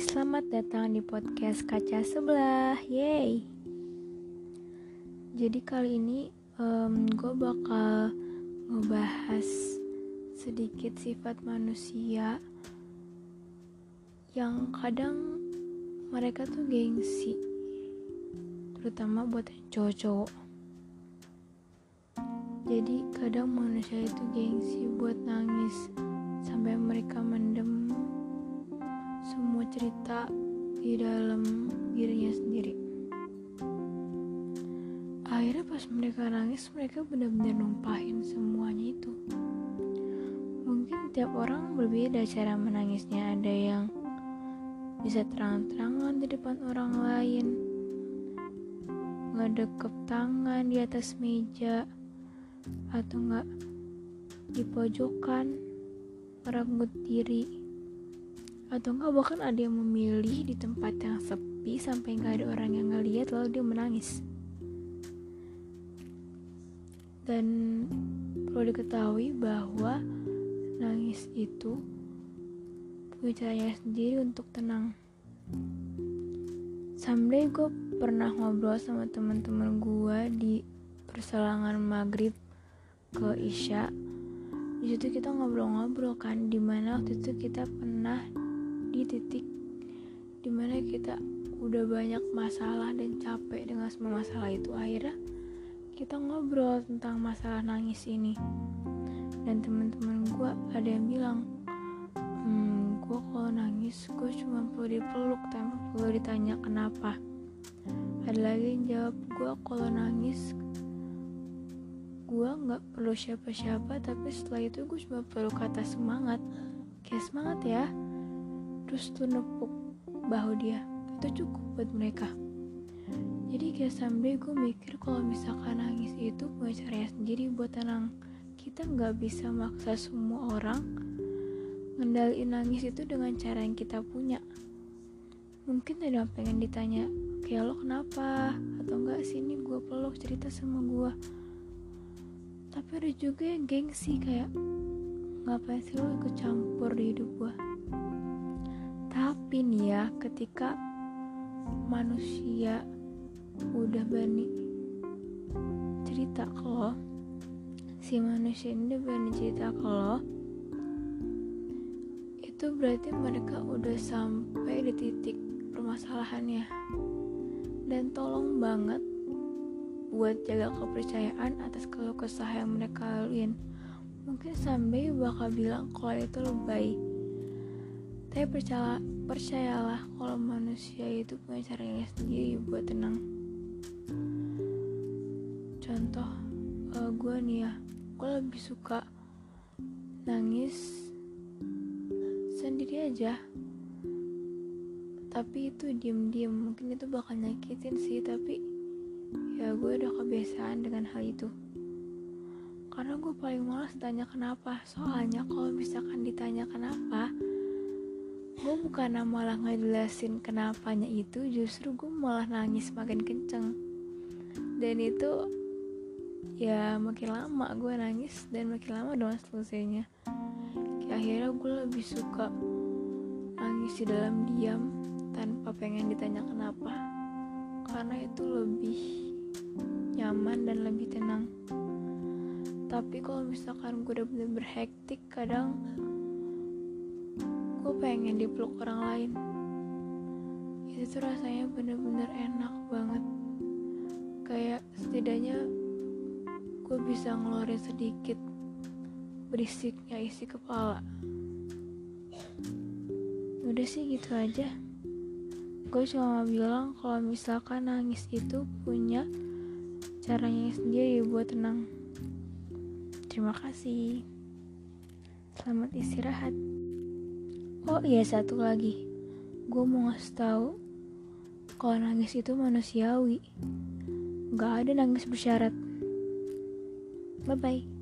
selamat datang di podcast Kaca Sebelah. Yeay. Jadi kali ini um, gue bakal ngebahas sedikit sifat manusia yang kadang mereka tuh gengsi, terutama buat cowok-cowok. Jadi kadang manusia itu gengsi buat nangis sampai mereka mendem cerita di dalam dirinya sendiri. Akhirnya pas mereka nangis, mereka benar-benar numpahin semuanya itu. Mungkin tiap orang berbeda cara menangisnya. Ada yang bisa terang-terangan di depan orang lain, ngedekep tangan di atas meja, atau enggak di pojokan, merenggut diri atau enggak bahkan ada yang memilih di tempat yang sepi sampai nggak ada orang yang ngeliat lalu dia menangis. Dan perlu diketahui bahwa nangis itu punya caranya sendiri untuk tenang. Someday gue pernah ngobrol sama teman-teman gue di perselangan maghrib ke isya. Di situ kita ngobrol-ngobrol kan di mana waktu itu kita pernah di titik di mana kita udah banyak masalah dan capek dengan semua masalah itu akhirnya kita ngobrol tentang masalah nangis ini. Dan teman-teman gue ada yang bilang hmm, gue kalau nangis gue cuma perlu dipeluk tanpa perlu ditanya kenapa. Ada lagi yang jawab gue kalau nangis gue nggak perlu siapa-siapa tapi setelah itu gue cuma perlu kata semangat. Kayak semangat ya terus tuh nepuk bahu dia. Itu cukup buat mereka. Jadi kayak sampai gue mikir kalau misalkan nangis itu punya caranya sendiri buat tenang. Kita nggak bisa maksa semua orang ngendaliin nangis itu dengan cara yang kita punya. Mungkin ada yang pengen ditanya kayak lo kenapa? Atau enggak sini gue peluk cerita sama gue tapi ada juga yang gengsi kayak ngapain sih lo ikut campur di hidup gue tapi nih ya ketika manusia udah berani cerita ke lo si manusia ini udah berani cerita ke lo itu berarti mereka udah sampai di titik permasalahannya. Dan tolong banget buat jaga kepercayaan atas keluh kesah yang mereka laluin. Mungkin sampai bakal bilang kalau itu lebay tapi percaya, percayalah kalau manusia itu punya caranya sendiri buat tenang. Contoh, uh, gue nih ya, gue lebih suka nangis sendiri aja. Tapi itu diem-diem, mungkin itu bakal nyakitin sih, tapi ya gue udah kebiasaan dengan hal itu karena gue paling malas tanya kenapa soalnya kalau misalkan ditanya kenapa gue bukan malah ngejelasin kenapanya itu justru gue malah nangis makin kenceng. Dan itu ya makin lama gue nangis dan makin lama dong selesainya. Akhirnya gue lebih suka nangis di dalam diam tanpa pengen ditanya kenapa. Karena itu lebih nyaman dan lebih tenang. Tapi kalau misalkan gue udah bener berhektik kadang gue pengen dipeluk orang lain. Itu tuh rasanya bener-bener enak banget. Kayak setidaknya gue bisa ngeluarin sedikit berisiknya isi kepala. Udah sih gitu aja. Gue cuma bilang kalau misalkan nangis itu punya caranya sendiri buat tenang. Terima kasih. Selamat istirahat Oh iya satu lagi, gue mau ngasih tahu kalau nangis itu manusiawi, gak ada nangis bersyarat. Bye bye.